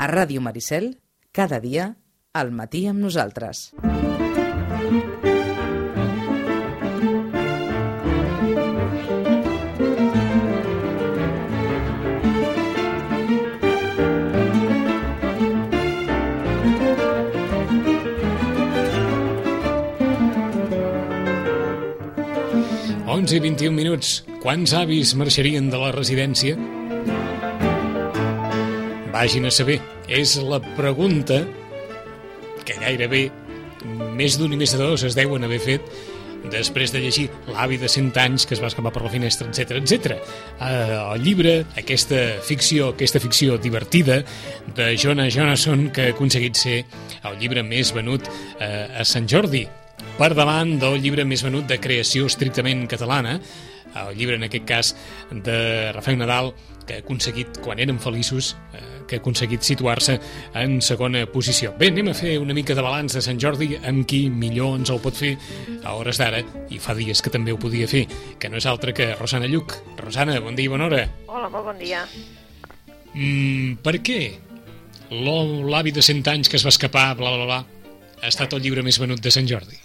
A Ràdio Maricel, cada dia, al matí amb nosaltres. I 21 minuts. Quants avis marxarien de la residència? Vagin a saber. És la pregunta que gairebé més d'un i més de dos es deuen haver fet després de llegir l'avi de 100 anys que es va escapar per la finestra, etc etc. Uh, el llibre, aquesta ficció, aquesta ficció divertida de Jonah Jonasson que ha aconseguit ser el llibre més venut uh, a Sant Jordi, per davant del llibre més venut de creació estrictament catalana, el llibre, en aquest cas, de Rafael Nadal, que ha aconseguit, quan eren feliços, eh, que ha aconseguit situar-se en segona posició. Bé, anem a fer una mica de balanç de Sant Jordi, amb qui millor ens el pot fer a hores d'ara, i fa dies que també ho podia fer, que no és altre que Rosana Lluc. Rosana, bon dia i bona hora. Hola, molt bon dia. Mm, per què l'avi de 100 anys que es va escapar, bla, bla, bla, ha estat el llibre més venut de Sant Jordi?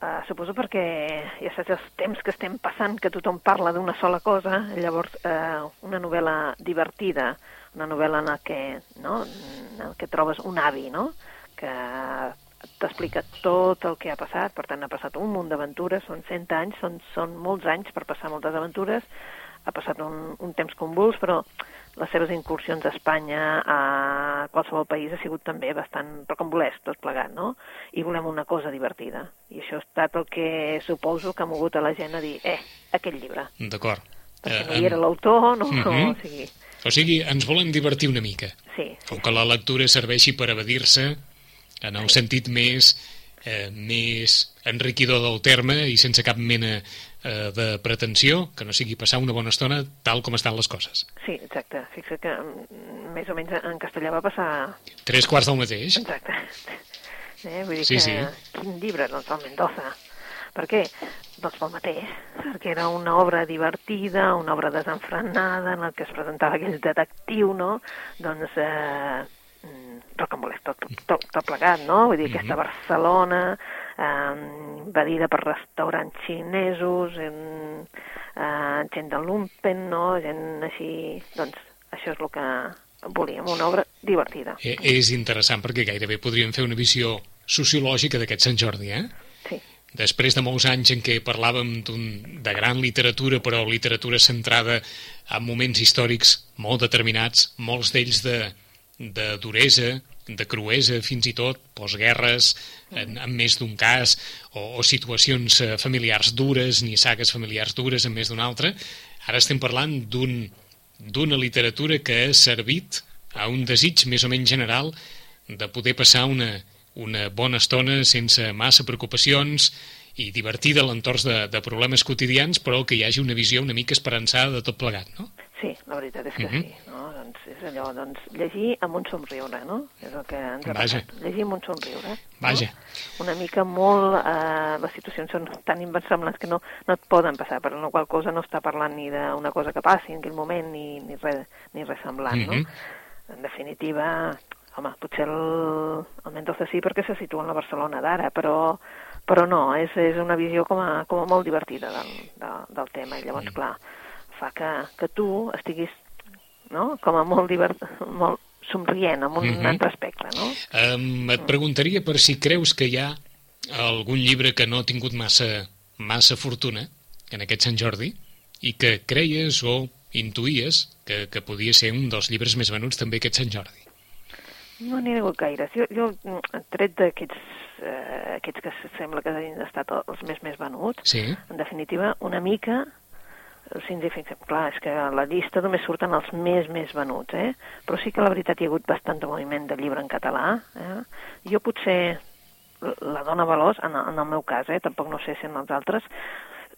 Uh, suposo perquè ja saps els temps que estem passant, que tothom parla d'una sola cosa, llavors uh, una novel·la divertida, una novel·la en que, no, en que trobes un avi, no?, que t'explica tot el que ha passat, per tant ha passat un munt d'aventures, són 100 anys, són, són molts anys per passar moltes aventures, ha passat un, un temps convuls, però les seves incursions a Espanya, a qualsevol país, ha sigut també bastant rocambolesc, tot plegat, no? I volem una cosa divertida. I això ha estat el que suposo que ha mogut a la gent a dir, eh, aquest llibre. D'acord. Perquè no hi era l'autor, no, no, o sigui... O sigui, ens volem divertir una mica. Sí, O que la lectura serveixi per evadir-se en el sentit més, eh, més enriquidor del terme i sense cap mena eh, de pretensió, que no sigui passar una bona estona tal com estan les coses. sí, exacte. Fixa que mm, més o menys en castellà va passar... Tres quarts del mateix. Exacte. Eh? Vull dir Sí, que sí. quin llibre, doncs, el Mendoza. Per què? Doncs pel mateix, perquè era una obra divertida, una obra desenfrenada, en el que es presentava aquell detectiu, no? Doncs eh, mm, rocambolesc tot, tot, tot plegat, no? Vull dir, Mhm. aquesta Barcelona eh, invadida per restaurants xinesos, en, eh, gent de lumpen, no? Gent així... Doncs això és el que volíem, una obra divertida. Eh, és interessant perquè gairebé podríem fer una visió sociològica d'aquest Sant Jordi, eh? Després de molts anys en què parlàvem de gran literatura, però literatura centrada en moments històrics molt determinats, molts d'ells de, de duresa, de cruesa fins i tot, postguerres, en, en més d'un cas, o, o situacions eh, familiars dures, ni sagues familiars dures en més d'un altre. Ara estem parlant d'un d'una literatura que ha servit a un desig més o menys general de poder passar una, una bona estona sense massa preocupacions i divertida a l'entorn de, de problemes quotidians, però que hi hagi una visió una mica esperançada de tot plegat, no? Sí, la veritat és que Mhm. sí. No? Doncs és allò, doncs, llegir amb un somriure, no? És el que ens ha Vaja. passat. Llegir amb un somriure. Vaja. No? Una mica molt... Eh, les situacions són tan inversemblants que no, no et poden passar, per la qual cosa no està parlant ni d'una cosa que passi en aquell moment ni, ni, res, ni res semblant, Mhm. no? En definitiva, home, potser el, el Mendoza sí perquè se situa en la Barcelona d'ara, però, però no, és, és una visió com a, com a molt divertida del, de, del tema. I llavors, Mm. clar, fa que, que tu estiguis no? com a molt, divert, molt somrient, amb un Mhm. altre aspecte, no? Um, et preguntaria per si creus que hi ha algun llibre que no ha tingut massa, massa fortuna en aquest Sant Jordi i que creies o intuïes que, que podia ser un dels llibres més venuts també aquest Sant Jordi. No n'hi ha hagut gaires. Jo, jo mm, tret d'aquests eh, aquests que sembla que hagin estat els més més venuts, Sí? en definitiva, una mica si ens hi fixem, clar, és que a la llista només surten els més, més venuts, eh? Però sí que la veritat hi ha hagut bastant de moviment de llibre en català, eh? Jo potser la dona Veloç, en, en el meu cas, eh? Tampoc no sé si en els altres,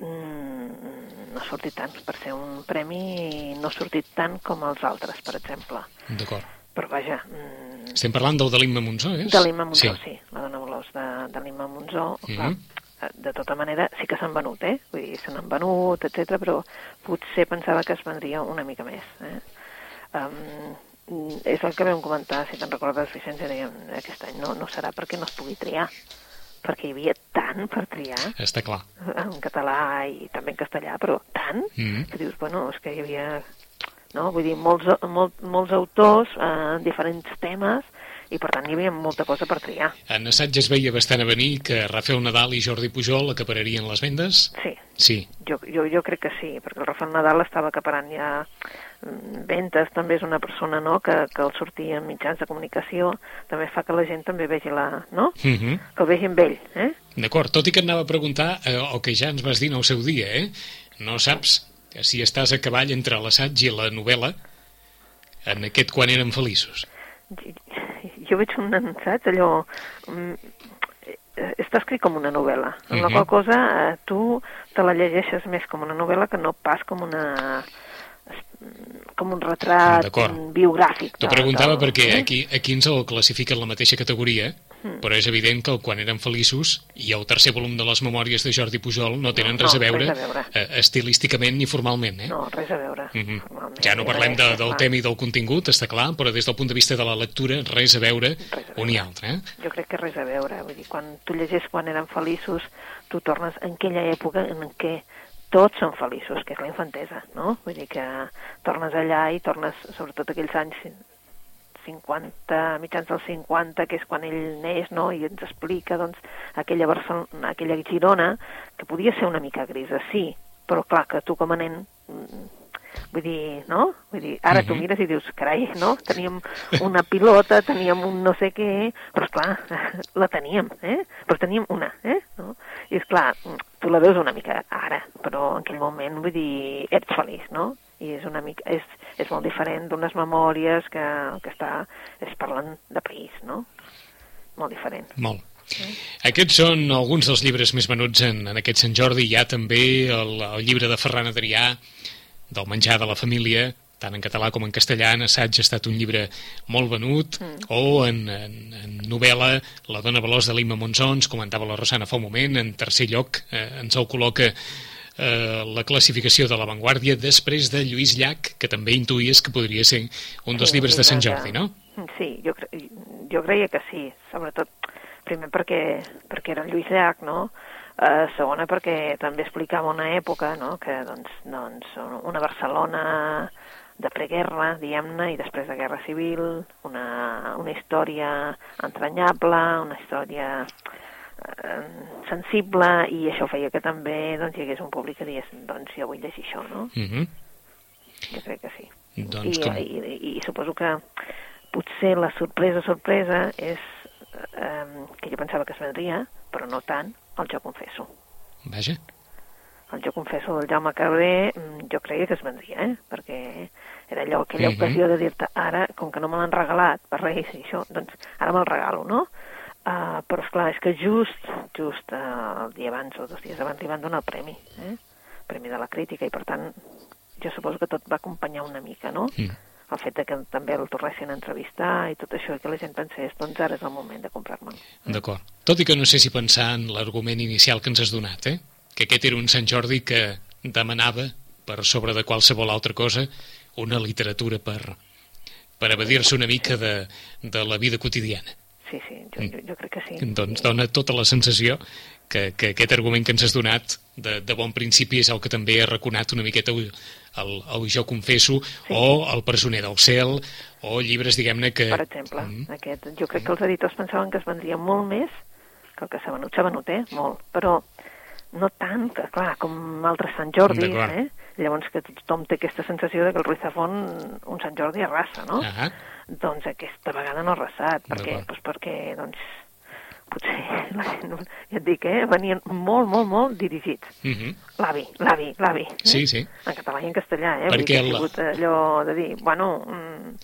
mm, no ha sortit tant. Per ser un premi no ha sortit tant com els altres, per exemple. D'acord. Però vaja, mm, Estem parlant del de l'Imma Monzó, és? de l'Imma Monzó, sí. sí, la dona Veloç de, de l'Imma Monzó. Clar, eh, de tota manera, sí que s'han venut, eh? Vull dir, se n'han venut, etc. però potser pensava que es vendria una mica més, eh? Um, mm, és el que vam comentar, si te'n recordes, Vicenç, dèiem, aquest any no, no serà perquè no es pugui triar, perquè hi havia tant per triar, Està clar. en català i també en castellà, però tant, Mm. que dius, bueno, és que hi havia, no? vull dir, molts, molt, molts autors eh, en diferents temes, i per tant hi havia molta cosa per triar. En assaig es veia bastant a venir que Rafael Nadal i Jordi Pujol acapararien les vendes? Sí, Sí. jo, jo, jo crec que sí, perquè el Rafael Nadal estava acaparant ja mm, ventes, també és una persona no, que, que el sortir en mitjans de comunicació, també fa que la gent també vegi la, no? Uh -huh. que el vegi amb ell, eh? D'acord, tot i que et anava a preguntar eh, el que ja ens vas dir en el seu dia, eh? No saps que si estàs a cavall entre l'assaig i la novel·la en aquest quan eren feliços. Jo, veig un assaig, allò... mm, està escrit com una novel·la, amb la Mhm. qual cosa eh, tu te la llegeixes més com una novel·la que no pas com una com un retrat biogràfic. T'ho preguntava del- perquè aquí, aquí ens el classifiquen en la mateixa categoria, Mm. però és evident que el quan eren feliços i el tercer volum de les memòries de Jordi Pujol no tenen No, res, a res veure, a veure. eh, estilísticament ni formalment, eh? No, res a veure. Mhm. formalment. Ja no parlem de, Res, del tema i del contingut, està clar, però des del punt de vista de la lectura, res a veure Res a veure. un i altre. Eh? Jo crec que res a veure. Vull dir, quan tu llegeix quan eren feliços, tu tornes en aquella època en què tots són feliços, que és la infantesa, no? Vull dir que tornes allà i tornes, sobretot aquells anys 50, mitjans dels 50, que és quan ell neix, no?, i ens explica, doncs, aquella, Barcelona, aquella Girona, que podia ser una mica grisa, sí, però clar, que tu com a nen mm, vull dir, no? Vull dir, ara tu Mhm. mires i dius, carai, no? Teníem una pilota, teníem un no sé què, però esclar, la teníem, eh? Però teníem una, eh? No? I esclar, tu la veus una mica ara, però en aquell moment, vull dir, ets feliç, no? I és una mica, és, és molt diferent d'unes memòries que, que està, es parlen de país, no? Molt diferent. Molt. Aquests són alguns dels llibres més venuts en, en aquest Sant Jordi. Hi ha també el, el llibre de Ferran Adrià, del menjar de la família, tant en català com en castellà, en assaig ha estat un llibre molt venut, mm. o en, en, en novel·la La dona veloç de l'Imma Monsons, comentava la Rosana fa un moment, en tercer lloc eh, ens el col·loca eh, la classificació de l'avantguàrdia després de Lluís Llach, que també intuïes que podria ser un dels Sí, llibres de Sant Jordi, no? Sí, jo, cre jo creia que sí, sobretot primer perquè, perquè era Lluís Llach, no? Uh, segona perquè també explicava una època, no?, que doncs, doncs una Barcelona de preguerra, diguem-ne, i després de Guerra Civil, una, una història entranyable, una història sensible, i això feia que també doncs, hi hagués un públic que digués, doncs jo vull llegir això, no? Uh -huh. Jo crec que sí. Doncs I, com... i, i, I suposo que potser la sorpresa, sorpresa, és eh, que jo pensava que es vendria, però no tant, el Jo Confesso. Vaja. El Jo Confesso del Jaume Cabré, mm, jo creia que es vendria, eh? perquè era allò, aquella Mhm. ocasió de dir-te, ara, com que no me l'han regalat per Reis i això, doncs ara me'l regalo, no? Uh, però, esclar, és que just, just uh, el dia abans o dos dies abans li van donar el premi, eh? Premi de la crítica, i per tant, jo suposo que tot va acompanyar una mica, no? Mm. el fet de que també el tornessin a entrevistar i tot això, i que la gent pensés, doncs ara és el moment de comprar-me'l. D'acord. Tot i que no sé si pensar en l'argument inicial que ens has donat, eh? que aquest era un Sant Jordi que demanava, per sobre de qualsevol altra cosa, una literatura per, per evadir-se una mica de, de la vida quotidiana. Sí, sí, jo, jo, jo crec que sí. Doncs sí. dona tota la sensació que, que aquest argument que ens has donat de, de bon principi és el que també ha reconat una miqueta el, el, el Jo Confesso Sí. o El presoner del cel o llibres, diguem-ne, que... Per exemple, Mm. aquest, jo crec que els editors pensaven que es vendria molt més que el que s'ha venut. S'ha venut, eh? Molt. Però no tant, que, clar, com altres Sant Jordi, eh? Llavors que tothom té aquesta sensació de que el Ruiz Zafón, un Sant Jordi arrasa, no? Ah, Doncs aquesta vegada no ha arrasat. Per què? D'acord. Pues perquè, doncs, potser, la gent, ja et dic, eh? Venien molt, molt, molt dirigits. uh -huh. L'avi, l'avi, l'avi. eh? Sí, sí. En català i en castellà, eh? Perquè Vull dir ha sigut allò de dir, bueno, mm,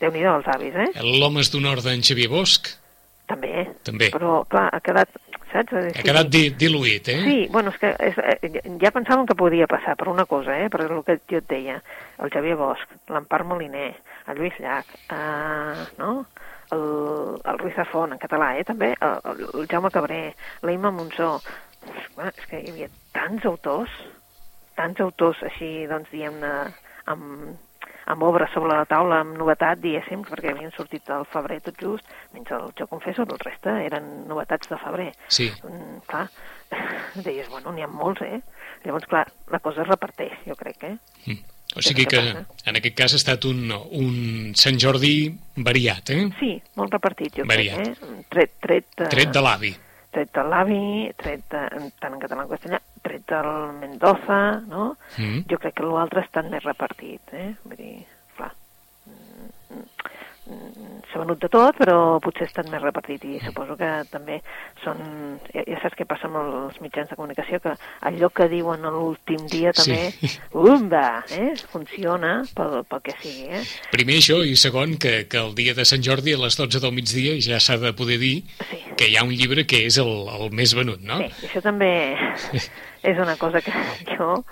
Déu-n'hi-do els avis, eh? L'Homes d'honor d'en Xavier Bosch També. També. Però, clar, ha quedat, saps? ha quedat di diluït, eh? Sí, bueno, és que és, eh, ja pensàvem que podia passar per una cosa, eh? per el que jo et deia, el Xavier Bosch, l'Empar Moliner, el Lluís Llach, eh, no? el, el Ruiz Zafón, en català, eh? també, el, el Jaume Cabré, l'Imma Monsó, Esclar, és que hi havia tants autors, tants autors així, doncs, diguem-ne, amb, amb obres sobre la taula, amb novetat, diguéssim, perquè havien sortit al febrer tot just, menys el Jo Confesso, el resta eren novetats de febrer. Sí. Mm, clar, deies, bueno, n'hi ha molts, eh? Llavors, clar, la cosa es reparteix, jo crec, eh? Mm. O sigui que, en aquest cas ha estat un, un Sant Jordi variat, eh? Sí, molt repartit, jo variat. crec, eh? Tret, tret, uh, Tret de l'avi. Tret de l'avi, tret de, tant en català com en castellà, tret del Mendoza, no? Mm. Jo crec que l'altre està més repartit, eh? Vull dir, s'ha venut de tot, però potser ha estat més repartit i suposo que també són... Ja, ja saps què passa amb els mitjans de comunicació, que allò que diuen l'últim dia també, Sí. umba, eh? Funciona pel, pel que sigui, eh? Primer això i segon que, que el dia de Sant Jordi a les 12 del migdia ja s'ha de poder dir Sí. que hi ha un llibre que és el, el més venut, no? Sí, això també és una cosa que jo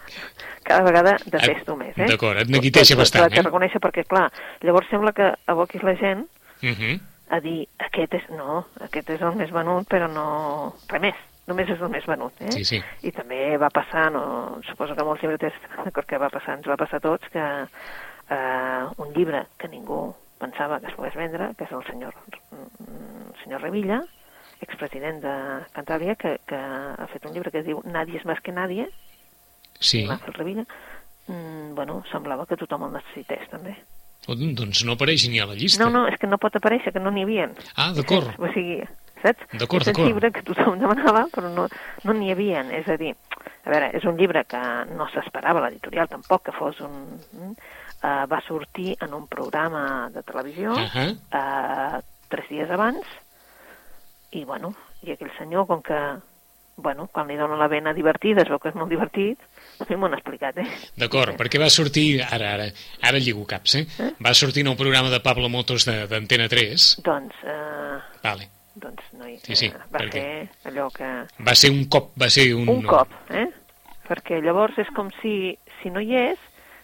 cada vegada detesto més, eh? D'acord, et t'ho- bastant, eh? reconèixer perquè, clar, llavors sembla que aboquis la gent Uh -huh. a dir, aquest és, no, aquest és el més venut, però no, res més, només és el més venut, eh? Sí, sí. I també va passar, no, suposo que molts llibreters, d'acord que va passar, ens va passar a tots, que eh, un llibre que ningú pensava que es pogués vendre, que és el senyor, mm, senyor Revilla, expresident de Cantàbria, que, que ha fet un llibre que es diu Nadie és més que nadie, Sí. Revilla, mm, bueno, semblava que tothom el necessités, també. Doncs no apareix ni a la llista. No, no, és que no pot aparèixer, que no n'hi havia. Ah, d'acord. O sigui, saps? D'acord, és un d'acord. llibre que tothom demanava, però no no n'hi havia. És a dir, a veure, és un llibre que no s'esperava l'editorial tampoc que fos un... Uh, va sortir en un programa de televisió Ahà. uh, tres dies abans i, bueno, i aquell senyor, com que, bueno, quan li dona la vena divertida, es veu que és molt divertit, a mi m'ho han explicat, eh? D'acord, perquè va sortir, ara, ara, ara lligo caps, eh? Va sortir en un programa de Pablo Motos de- d'Antena 3. Doncs, uh, Vale. doncs no hi, Sí, sí, eh, va perquè- ser allò que... Va ser un cop, va ser un... un cop, eh? Perquè llavors és com si, si no hi és,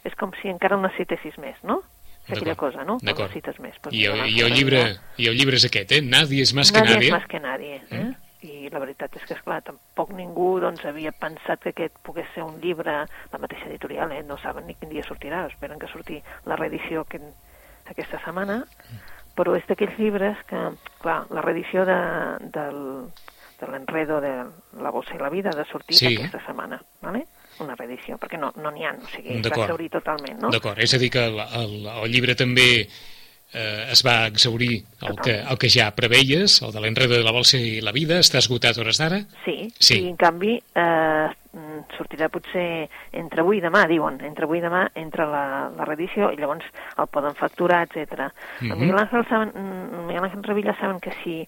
és com si encara el necessitessis més, no? És aquella cosa, no? D'acord. necessites més. Doncs I, el, i, el llibre, I el llibre és aquest, eh? Nadie és més que Nadie nadie. és més que nadie, eh? I la veritat és que, esclar, tampoc ningú doncs, havia pensat que aquest pogués ser un llibre, la mateixa editorial, eh? no saben ni quin dia sortirà, esperen que surti la reedició aquest, aquesta setmana, però és d'aquells llibres que, clar, la reedició de, del, de l'enredo de La bolsa i la vida ha de sortir Sí. aquesta setmana, ¿vale? una reedició, perquè no n'hi no ha, o sigui, D'acord. exaurir totalment, no? D'acord, és a dir que el, el, el llibre també eh, es va exaurir el que, el que ja preveies, el de l'enredo de la bolsa i la vida, està esgotat hores d'ara? Sí, Sí. i en canvi eh, mm, sortirà potser entre avui i demà, diuen, entre avui i demà entra la, la reedició i llavors el poden facturar, etc. Mhm. El Miguel Ángel saben, mm, Miguel Ángel Revilla saben que si,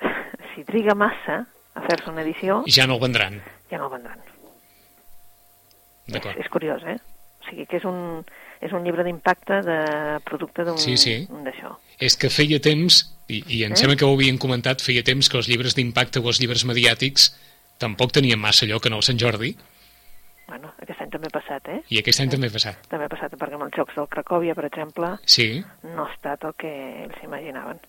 si triga massa a fer-se una edició, Ja no el vendran. ja no el vendran. És, és curiós, eh? O sigui que és un, és un llibre d'impacte de producte d'un Sí, sí. d'això. És que feia temps, i, i em Eh? sembla que ho havien comentat, feia temps que els llibres d'impacte o els llibres mediàtics tampoc tenien massa lloc en el Sant Jordi, Bueno, aquest any també ha passat, eh? i aquest any també ha passat. També ha passat perquè amb els Jocs del Cracòvia, per exemple, Sí, no ha estat el que ells s'imaginaven.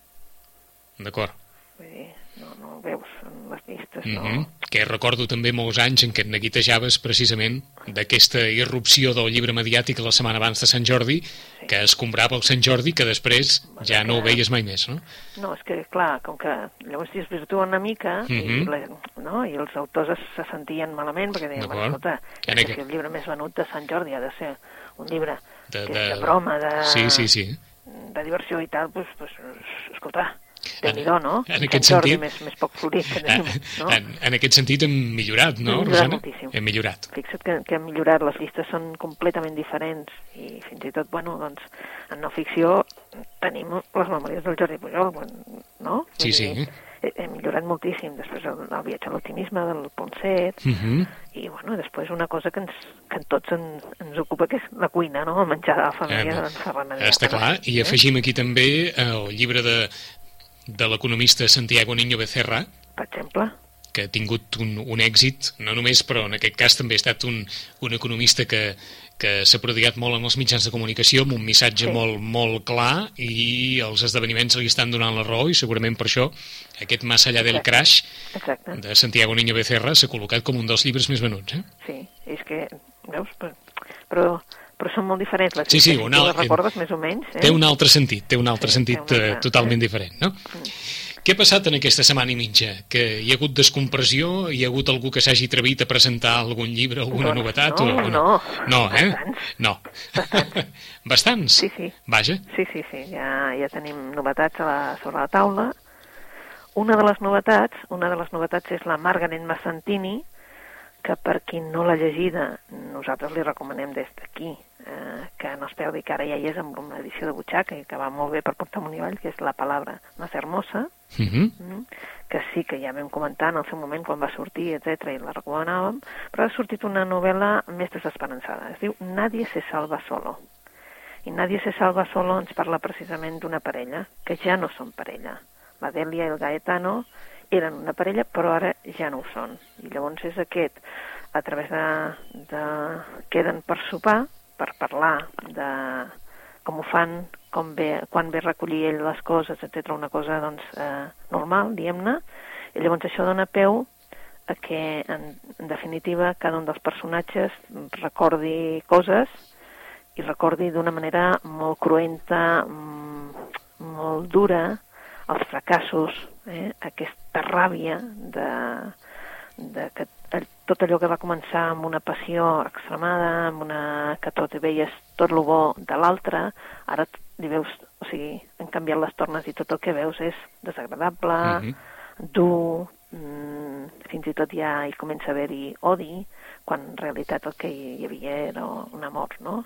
d'acord. Vull dir, no, no ho veus en les llistes, Mm no. -hmm. Que recordo també molts anys en què et neguitejaves precisament d'aquesta irrupció del llibre mediàtic la setmana abans de Sant Jordi, que es comprava el Sant Jordi, que després ja no ho veies mai més, no? No, és que, clar, com que llavors es virtua una mica i, Mhm. la, no? i els autors es, se sentien malament perquè deien, bueno, escolta, que el llibre més venut de Sant Jordi ha de ser un llibre De- que de- de broma, de, Sí, sí, sí. de diversió i tal, doncs, pues, escolta, En- nhi no? en Sant aquest Jordi sentit- més, més poc florit que tenim, no? En, en aquest sentit hem millorat, no, Hem millorat Rosana? moltíssim. Hem millorat. Fixa't que, que han millorat, les llistes són completament diferents i fins i tot, bueno, doncs, en no ficció tenim les memòries del Jordi Pujol, no? Sí, sí. he- Hem millorat moltíssim, després el, el viatge a l'optimisme del Ponset, Uh -huh. i bueno, després una cosa que ens, que a tots en, ens ocupa, que és la cuina, no? El menjar de la família Eh, d'en Ferran Adrià. Està clar, i afegim aquí també el llibre de, de l'economista Santiago Niño Becerra, Per exemple, que ha tingut un, un èxit, no només, però en aquest cas també ha estat un, un economista que, que s'ha prodigat molt en els mitjans de comunicació, amb un missatge Sí. molt, molt clar, i els esdeveniments li estan donant la raó, i segurament per això aquest Más allá del Exacte. crash exacte. de Santiago Niño Becerra s'ha col·locat com un dels llibres més venuts. Eh? Sí, és que, veus, però, però però són molt diferents. Les Sí, sí, si un tu al- les recordes més o menys. Eh? Té un altre sentit, té un altre Sí, sentit un eh, altre, totalment diferent, no? Què ha passat en aquesta setmana i mitja? Que hi ha hagut descompressió? Hi ha hagut algú que s'hagi atrevit a presentar algun llibre, alguna Doncs novetat? no, o, o no. No, eh? Bastants. No. Bastants? Sí, sí. Vaja. Sí, sí, sí, ja, ja tenim novetats a la, sobre la taula. Una de les novetats, una de les novetats és la Margaret Massantini, que per qui no l'ha llegida, nosaltres li recomanem des d'aquí eh, que no es perdi que ara ja hi és amb una edició de butxaca i que va molt bé per portar amunt i avall, que és La Palabra Más Hermosa, Uh -huh. mm, que sí que ja vam comentar en el seu moment quan va sortir, etc i la recomanàvem, però ha sortit una novel·la més desesperançada. Es diu Nadie se salva solo. I Nadie se salva solo ens parla precisament d'una parella, que ja no són parella. La Delia i el Gaetano eren una parella, però ara ja no ho són. I llavors és aquest, a través de... de queden per sopar, per parlar de com ho fan, com ve, quan ve recollir ell les coses, etc una cosa doncs, eh, normal, diguem-ne, i llavors això dona peu a que, en, en definitiva, cada un dels personatges recordi coses i recordi d'una manera molt cruenta, mm, molt dura, els fracassos, eh? Aquesta ràbia de, de que el- tot allò que va començar amb una passió extremada, amb una que tot veies tot lo bo de l'altre, ara li veus, o sigui, han canviat les tornes i tot el que veus és desagradable, Mhm. dur, mm, fins i tot ja hi comença a haver-hi odi, quan en realitat el que hi havia era un amor, no?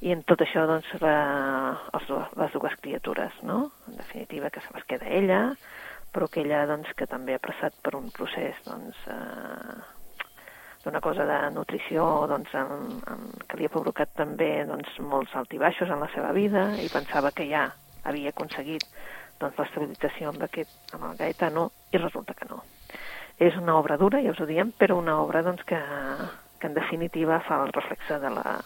I en tot això, doncs, la, els, les dues criatures, no? En definitiva, que se les queda ella, però que ella, doncs, que també ha passat per un procés, doncs, eh, d'una cosa de nutrició doncs, en, en, que li ha provocat també doncs, molts altibaixos en la seva vida i pensava que ja havia aconseguit doncs, l'estabilització amb, aquest, amb el Gaetano i resulta que no. És una obra dura, ja us ho diem, però una obra doncs, que, que en definitiva fa el reflexe de la,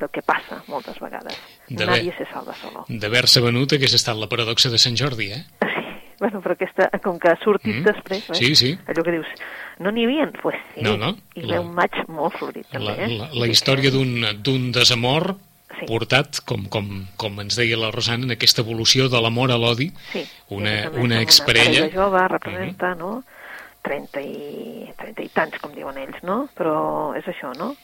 del que passa moltes vegades. De Nadie se salva solo. D'haver-se venut hagués estat la paradoxa de Sant Jordi, eh? Bueno, però aquesta, com que ha sortit Mm. després, eh? Sí, sí. allò que dius, no n'hi havia? Pues sí, No, no, i la- ve un maig molt florit, també, La, eh? la, la història d'un desamor Sí. portat, com, com, com ens deia la Rosana, en aquesta evolució de l'amor a l'odi, Sí, una, una exparella... Una jove representa, no?, 30 i, 30 i tants, com diuen ells, no? Però és això, no?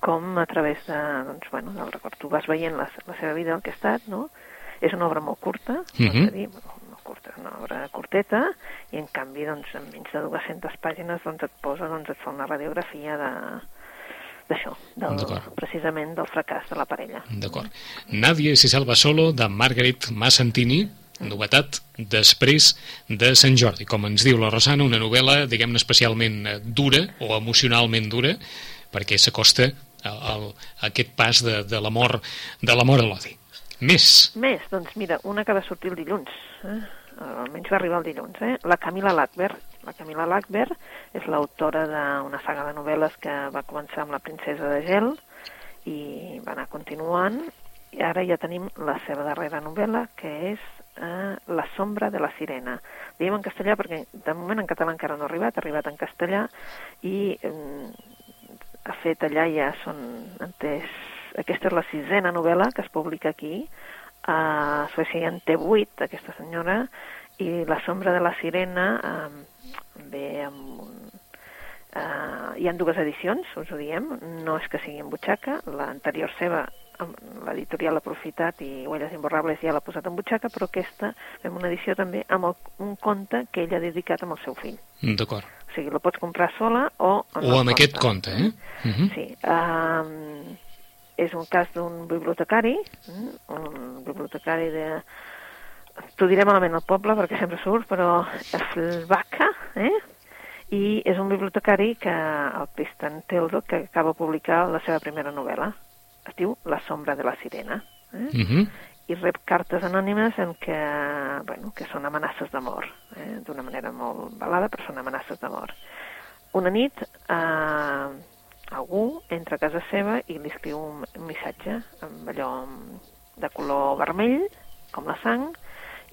Com a través de, doncs, bueno, del record, tu vas veient la, la seva vida, el que ha estat, no? És una obra molt curta, uh -huh. dir, curta, una obra curteta, i en canvi, doncs, en menys de 200 pàgines, doncs, et posa, doncs, et fa una radiografia de d'això, precisament del fracàs de la parella. D'acord. Nadie se salva solo, de Margaret Massantini, novetat després de Sant Jordi. Com ens diu la Rosana, una novel·la, diguem-ne, especialment dura o emocionalment dura, perquè s'acosta aquest pas de, de l'amor de l'amor a l'odi. Més. Més, doncs mira, una que va sortir el dilluns, eh? Almenys va arribar el dilluns, eh? la Camila Lackberg. La Camila Lackberg és l'autora d'una saga de novel·les que va començar amb la princesa de gel i va anar continuant i ara ja tenim la seva darrera novel·la que és eh, La sombra de la sirena. Diem en castellà perquè de moment en català encara no ha arribat, ha arribat en castellà i eh, ha fet allà ja són entès aquesta és la sisena novel·la que es publica aquí a Suècia en té vuit aquesta senyora i La sombra de la sirena eh, ve amb un, eh, hi han dues edicions, us ho diem no és que sigui en butxaca l'anterior seva l'editorial ha aprofitat i Huelles Imborrables ja l'ha posat en butxaca però aquesta fem una edició també amb el, un conte que ell ha dedicat amb el seu fill D'acord. o sigui, la pots comprar sola o amb, O amb aquest conte, eh? Uh -huh. Sí. Um, és un cas d'un bibliotecari, mm, un bibliotecari de... T'ho diré malament al poble perquè sempre surt, però Flvaca, eh? I és un bibliotecari que, el Tristan Teldo, que acaba de publicar la seva primera novel·la. Es diu La sombra de la sirena. Eh? Uh -huh. i rep cartes anònimes en què, bueno, que són amenaces de mort, eh? d'una manera molt balada, però són amenaces de mort. Una nit, eh, algú entra a casa seva i li escriu un, missatge amb allò de color vermell, com la sang,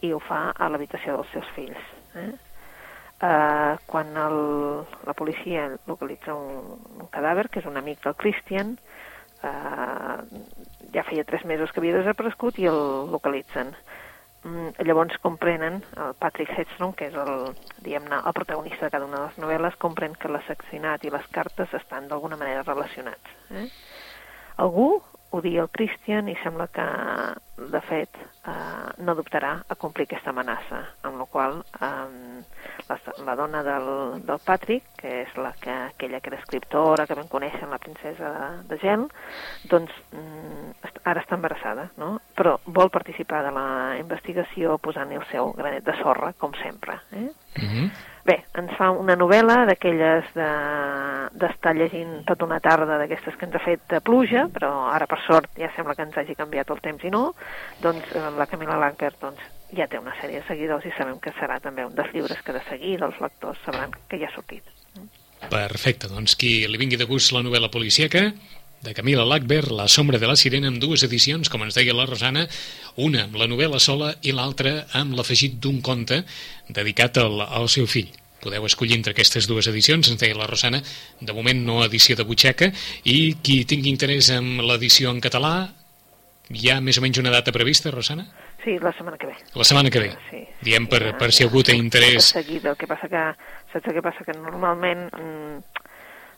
i ho fa a l'habitació dels seus fills. Eh? Eh, quan el, la policia localitza un, un cadàver, que és un amic del Christian, eh, ja feia tres mesos que havia desaparegut i el localitzen. Mm, llavors comprenen, el Patrick Hedstrom, que és el, el protagonista de cada una de les novel·les, comprèn que l'assassinat i les cartes estan d'alguna manera relacionats. Eh? Algú odia el Christian i sembla que, de fet, eh, no dubtarà a complir aquesta amenaça, amb la qual eh, la, la dona del, del Patrick, que és la que, aquella que era escriptora, que vam conèixer, la princesa de, de Gel, doncs mm, ara està embarassada, no? però vol participar de la investigació posant el seu granet de sorra, com sempre. Eh? Uh -huh. Bé, ens fa una novel·la d'aquelles d'estar de, llegint tota una tarda d'aquestes que ens ha fet de pluja, però ara per sort ja sembla que ens hagi canviat el temps i no, doncs eh, la Camila Lackberg doncs, ja té una sèrie de seguidors i sabem que serà també un dels llibres que de seguida els lectors sabran que ja ha sortit. Perfecte, doncs qui li vingui de gust la novel·la policíaca, de Camila Lackberg, La sombra de la sirena, amb dues edicions, com ens deia la Rosana, una amb la novel·la sola i l'altra amb l'afegit d'un conte dedicat al, al seu fill. Podeu escollir entre aquestes dues edicions, ens deia la Rosana, de moment no edició de butxaca, i qui tingui interès en l'edició en català, hi ha més o menys una data prevista, Rosana? Sí, la setmana que ve. La setmana que ve. Sí. Diem per, per si algú té interès... De seguida, el que passa que, saps el que passa? Que normalment mm,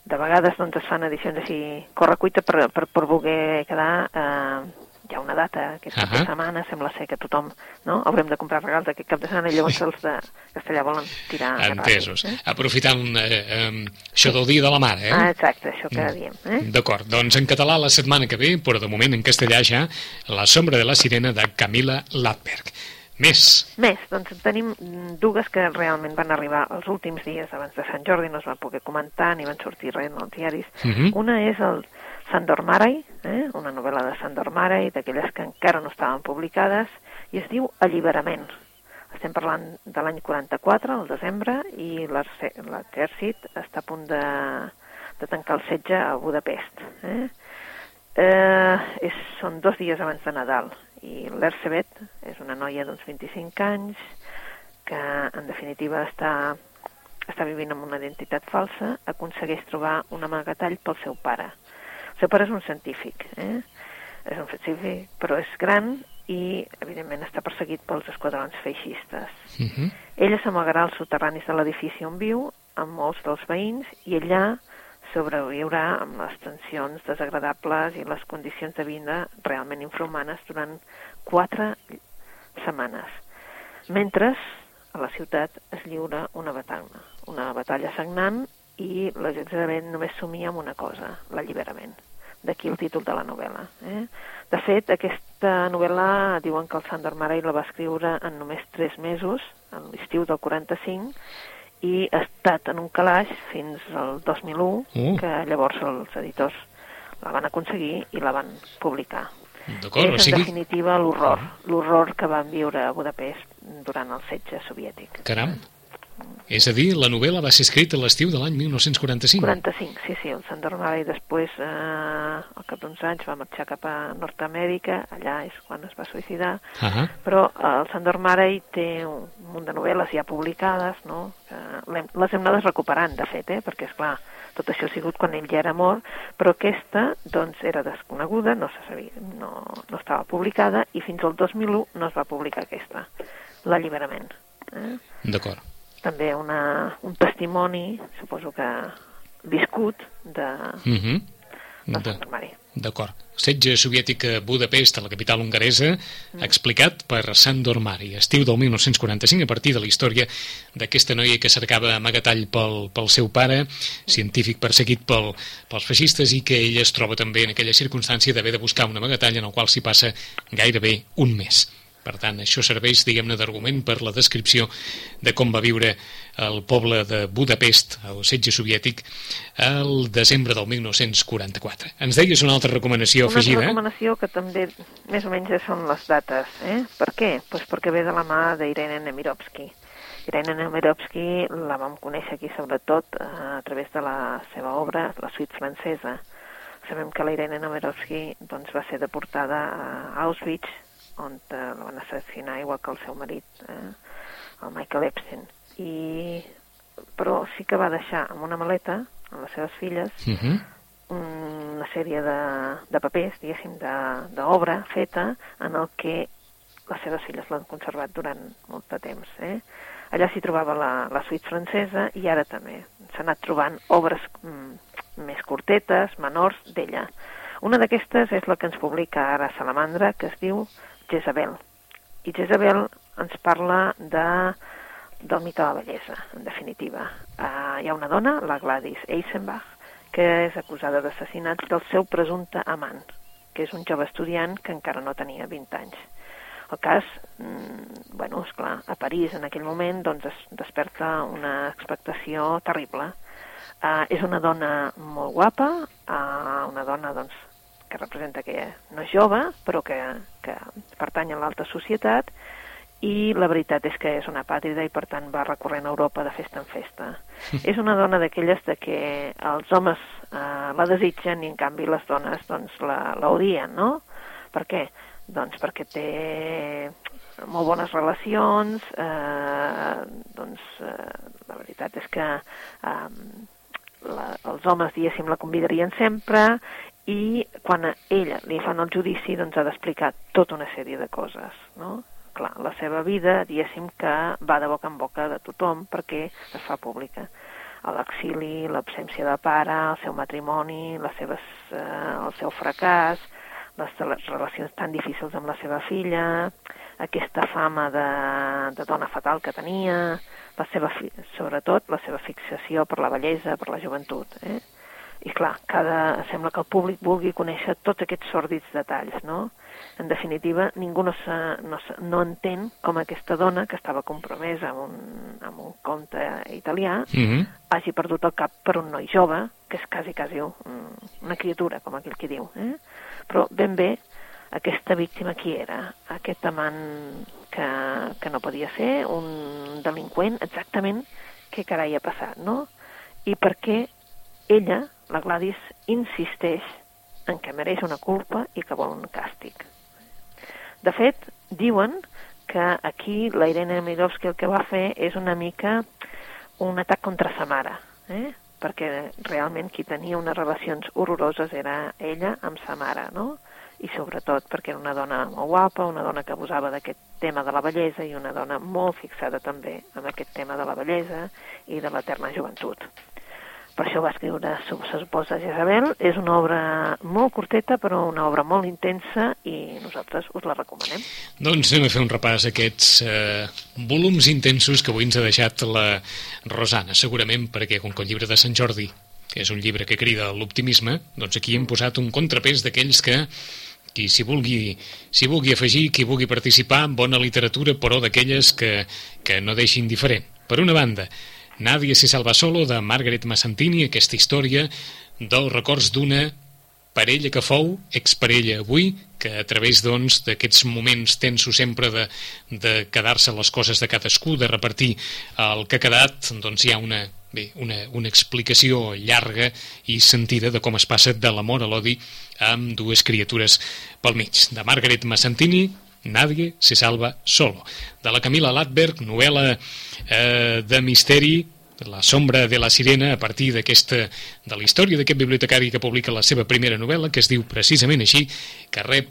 de vegades doncs, es fan edicions així correcuita per, per, per voler quedar eh, ha una data aquest cap uh -huh. de setmana, sembla ser que tothom no? haurem de comprar regals aquest cap de setmana i llavors els de castellà volen tirar Entesos. Ràpid, eh? Aprofitant eh, eh, això del dia de la mare, eh? Ah, exacte, això que Mm. diem. Eh? D'acord, doncs en català la setmana que ve, però de moment en castellà ja, La sombra de la sirena de Camila Lappberg. Més. Més, doncs tenim dues que realment van arribar els últims dies abans de Sant Jordi, no es van poder comentar ni van sortir res en els diaris. Uh -huh. Una és el Sandor Maray, eh? una novel·la de Sandor Maray, d'aquelles que encara no estaven publicades, i es diu Alliberament. Estem parlant de l'any 44, al desembre, i l'exè- l'exèrcit està a punt de, de tancar el setge a Budapest. Eh? Eh, és, són dos dies abans de Nadal i l'Ercebet és una noia d'uns 25 anys que en definitiva està, està vivint amb una identitat falsa, aconsegueix trobar un amagatall pel seu pare. El seu pare és un científic, eh? és un científic, però és gran i evidentment està perseguit pels esquadrons feixistes. Uh -huh. Ella s'amagarà als soterranis de l'edifici on viu, amb molts dels veïns, i allà sobreviurà amb les tensions desagradables i les condicions de vida realment infrahumanes durant quatre setmanes. Mentre a la ciutat es lliura una batalla, una batalla sagnant i l'exèrcit només somia amb una cosa, l'alliberament. D'aquí el títol de la novel·la. Eh? De fet, aquesta novel·la diuen que el Sandor Maray la va escriure en només tres mesos, en l'estiu del 45, i ha estat en un calaix fins al 2001, Uh. que llavors els editors la van aconseguir i la van publicar. D'acord, o és, en sigui... definitiva, l'horror, l'horror que van viure a Budapest durant el setge soviètic. Caram. És a dir, la novel·la va ser escrita a l'estiu de l'any 1945. 45, sí, sí, el Sandor Maray després, eh, al cap d'uns anys, va marxar cap a Nord-Amèrica, allà és quan es va suïcidar, Uh -huh. però eh, el Sandor Maray té un munt de novel·les ja publicades, no? que l'hem- les hem anades recuperant, de fet, eh? perquè, és clar tot això ha sigut quan ell ja era mort, però aquesta doncs, era desconeguda, no, se sabia, no, no estava publicada, i fins al 2001 no es va publicar aquesta, l'alliberament. Eh? D'acord. També una, un testimoni, suposo que viscut, de, Uh -huh. del De, Sandor Maray. D'acord. Setge soviètic a Budapest, a la capital hongaresa, explicat per Sandor Mari, estiu del 1945, a partir de la història d'aquesta noia que cercava amagatall pel, pel seu pare, científic perseguit pel, pels feixistes, i que ella es troba també en aquella circumstància d'haver de buscar un amagatall en el qual s'hi passa gairebé un mes. Per tant, això serveix, diguem-ne, d'argument per la descripció de com va viure el poble de Budapest, el setge soviètic, el desembre del 1944. Ens deies una altra recomanació Una afegida, altra recomanació que també més o menys són les dates. Eh? Per què? Pues perquè ve de la mà d'Irene Nemirovsky. Irene Nemirovsky la vam conèixer aquí sobretot eh, a través de la seva obra, la suite francesa. Sabem que la Irene Nemirovsky doncs, va ser deportada a Auschwitz, on eh, la van assassinar igual que el seu marit, eh, el Michael Epstein. I, però sí que va deixar amb una maleta, amb les seves filles, Uh -huh. un una sèrie de, de papers, diguéssim, d'obra feta en el que les seves filles l'han conservat durant molt de temps. Eh? Allà s'hi trobava la, la suite francesa i ara també s'ha anat trobant obres mm, més curtetes, menors, d'ella. Una d'aquestes és la que ens publica ara Salamandra, que es diu Jezabel. I Jezabel ens parla de del mite de la bellesa, en definitiva. Uh, hi ha una dona, la Gladys Eisenbach, que és acusada d'assassinat del seu presumpte amant, que és un jove estudiant que encara no tenia 20 anys. El cas, mm, bueno, és clar, a París en aquell moment doncs es desperta una expectació terrible. Uh, és una dona molt guapa, uh, una dona doncs, que representa que no és jove, però que, que pertany a l'alta societat, i la veritat és que és una pàtrida i per tant va recorrent a Europa de festa en festa. és una dona d'aquelles de que els homes eh, la desitgen i en canvi les dones doncs l'odien, no? Per què? Doncs perquè té molt bones relacions, eh, doncs eh, la veritat és que eh, la, els homes, diguéssim, la convidarien sempre i quan a ella li fan el judici doncs ha d'explicar tota una sèrie de coses, no? clar, la seva vida, diguéssim que va de boca en boca de tothom perquè es fa pública. L'exili, l'absència de pare, el seu matrimoni, les seves, eh, el seu fracàs, les, les relacions tan difícils amb la seva filla, aquesta fama de, de dona fatal que tenia, la seva, sobretot la seva fixació per la bellesa, per la joventut. Eh? I clar, cada, sembla que el públic vulgui conèixer tots aquests sòrdids detalls, no? En definitiva, ningú no, se, no, se, no entén com aquesta dona, que estava compromesa amb un, amb un conte italià, mm -hmm. hagi perdut el cap per un noi jove, que és quasi, quasi un, una criatura, com aquell que diu. Eh? Però ben bé, aquesta víctima qui era? Aquest amant que, que no podia ser, un delinqüent, exactament què carai ha passat, no? I per què ella, la Gladys, insisteix en què mereix una culpa i que vol un càstig. De fet, diuen que aquí la Irene Mirovski el que va fer és una mica un atac contra sa mare, eh? perquè realment qui tenia unes relacions horroroses era ella amb sa mare, no? i sobretot perquè era una dona molt guapa, una dona que abusava d'aquest tema de la bellesa i una dona molt fixada també en aquest tema de la bellesa i de l'eterna joventut per això va escriure Sa esposa Jezabel. És una obra molt curteta, però una obra molt intensa i nosaltres us la recomanem. Doncs anem a fer un repàs a aquests eh, volums intensos que avui ens ha deixat la Rosana, segurament perquè com que el llibre de Sant Jordi que és un llibre que crida l'optimisme, doncs aquí hem posat un contrapès d'aquells que qui s'hi vulgui, si vulgui afegir, qui vulgui participar en bona literatura, però d'aquelles que, que no deixin diferent. Per una banda, Nadie se salva solo, de Margaret Massantini, aquesta història dels records d'una parella que fou, exparella avui, que a través doncs, d'aquests doncs, moments tensos sempre de, de quedar-se les coses de cadascú, de repartir el que ha quedat, doncs hi ha una, bé, una, una explicació llarga i sentida de com es passa de l'amor a l'odi amb dues criatures pel mig. De Margaret Massantini, Nadie se salva solo. De la Camila Latberg, novel·la eh, de misteri, La sombra de la sirena, a partir d'aquesta de la història d'aquest bibliotecari que publica la seva primera novel·la, que es diu precisament així, que rep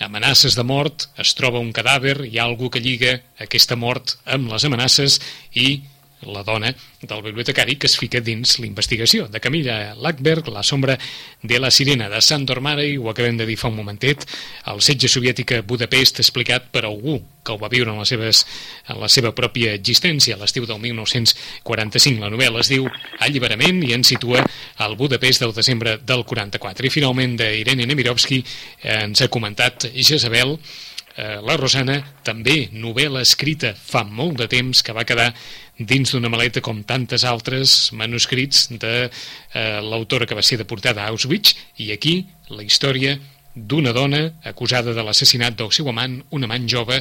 amenaces de mort, es troba un cadàver, hi ha algú que lliga aquesta mort amb les amenaces i la dona del bibliotecari que es fica dins l'investigació. De Camilla Lackberg, La sombra de la sirena de Sandor Marey, ho acabem de dir fa un momentet, el setge soviètic a Budapest explicat per algú que ho va viure en, les seves, en la seva pròpia existència a l'estiu del 1945. La novel·la es diu Alliberament i ens situa al Budapest del desembre del 44. I finalment d'Irene Nemirovski eh, ens ha comentat Jezabel, eh, la Rosana, també novel·la escrita fa molt de temps que va quedar dins d'una maleta com tantes altres manuscrits de eh, l'autora que va ser deportada a Auschwitz i aquí la història d'una dona acusada de l'assassinat del seu amant, un amant jove,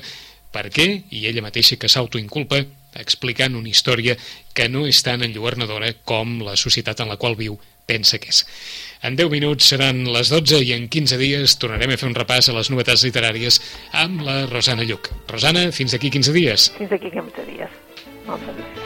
per què? I ella mateixa que s'autoinculpa explicant una història que no és tan enlluernadora com la societat en la qual viu pensa que és. En 10 minuts seran les 12 i en 15 dies tornarem a fer un repàs a les novetats literàries amb la Rosana Lluc. Rosana, fins aquí 15 dies. Fins aquí 15 dies. Moltes gràcies.